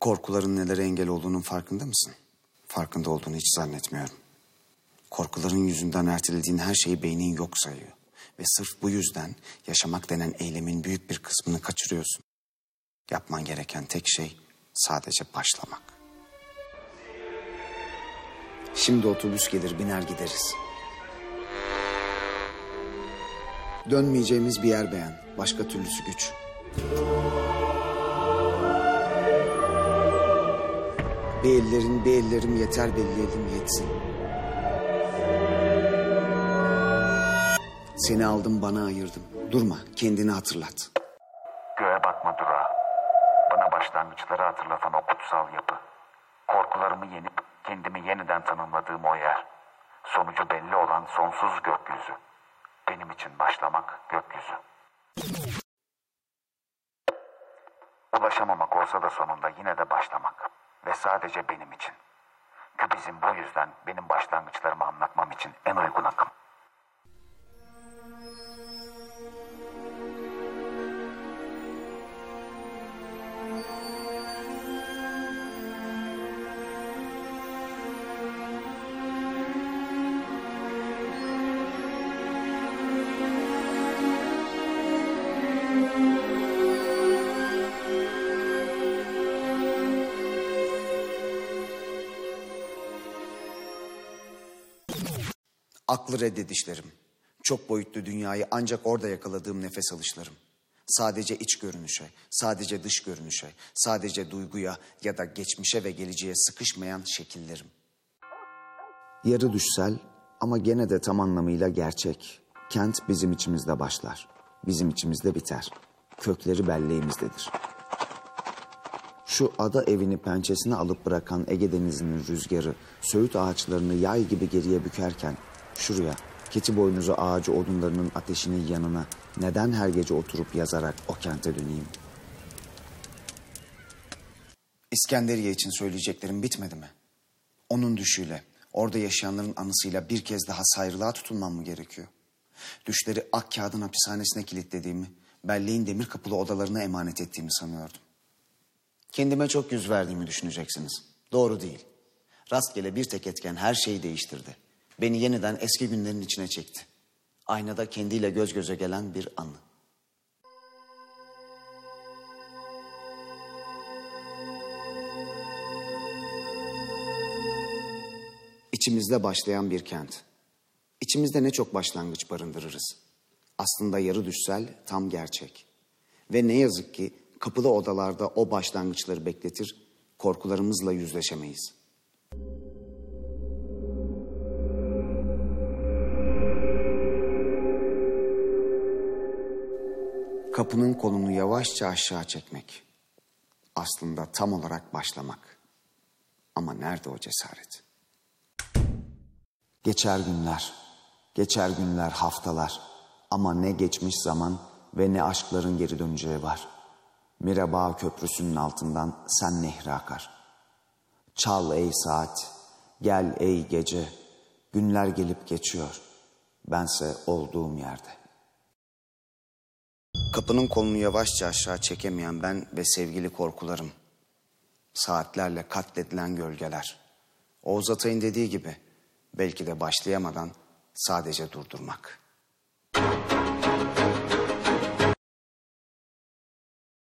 Korkuların nelere engel olduğunun farkında mısın? Farkında olduğunu hiç zannetmiyorum. Korkuların yüzünden ertelediğin her şeyi beynin yok sayıyor. Ve sırf bu yüzden yaşamak denen eylemin büyük bir kısmını kaçırıyorsun. Yapman gereken tek şey sadece başlamak. Şimdi otobüs gelir biner gideriz. Dönmeyeceğimiz bir yer beğen. Başka türlüsü güç. Bir ellerin yeter belli elim yetsin. Seni aldım bana ayırdım. Durma kendini hatırlat. Göğe bakma durağı. Bana başlangıçları hatırlatan o kutsal yapı. Korkularımı yenip kendimi yeniden tanımladığım o yer. Sonucu belli olan sonsuz gökyüzü. Benim için başlamak gökyüzü. Ulaşamamak olsa da sonunda yine de başlamak. Ve sadece benim için. Kübizm bu yüzden benim başlangıçlarımı anlatmam için en uygun akım. Aklı reddedişlerim. Çok boyutlu dünyayı ancak orada yakaladığım nefes alışlarım. Sadece iç görünüşe, sadece dış görünüşe, sadece duyguya ya da geçmişe ve geleceğe sıkışmayan şekillerim. Yarı düşsel ama gene de tam anlamıyla gerçek. Kent bizim içimizde başlar. Bizim içimizde biter. Kökleri belleğimizdedir. Şu ada evini pençesine alıp bırakan Ege Denizi'nin rüzgarı söğüt ağaçlarını yay gibi geriye bükerken şuraya keçi boynuzu ağacı odunlarının ateşinin yanına neden her gece oturup yazarak o kente döneyim? İskenderiye için söyleyeceklerim bitmedi mi? Onun düşüyle, orada yaşayanların anısıyla bir kez daha sayrılığa tutulmam mı gerekiyor? Düşleri ak kağıdın hapishanesine kilitlediğimi, belleğin demir kapılı odalarına emanet ettiğimi sanıyordum. Kendime çok yüz verdiğimi düşüneceksiniz. Doğru değil. Rastgele bir tek etken her şeyi değiştirdi. Beni yeniden eski günlerin içine çekti. Aynada kendiyle göz göze gelen bir anı. İçimizde başlayan bir kent. İçimizde ne çok başlangıç barındırırız. Aslında yarı düşsel, tam gerçek. Ve ne yazık ki kapılı odalarda o başlangıçları bekletir, korkularımızla yüzleşemeyiz. Kapının kolunu yavaşça aşağı çekmek. Aslında tam olarak başlamak. Ama nerede o cesaret? Geçer günler, geçer günler haftalar. Ama ne geçmiş zaman ve ne aşkların geri döneceği var. Mirabağ Köprüsü'nün altından sen nehri akar. Çal ey saat, gel ey gece. Günler gelip geçiyor. Bense olduğum yerde. Kapının kolunu yavaşça aşağı çekemeyen ben ve sevgili korkularım. Saatlerle katledilen gölgeler. Oğuz Atay'ın dediği gibi belki de başlayamadan sadece durdurmak.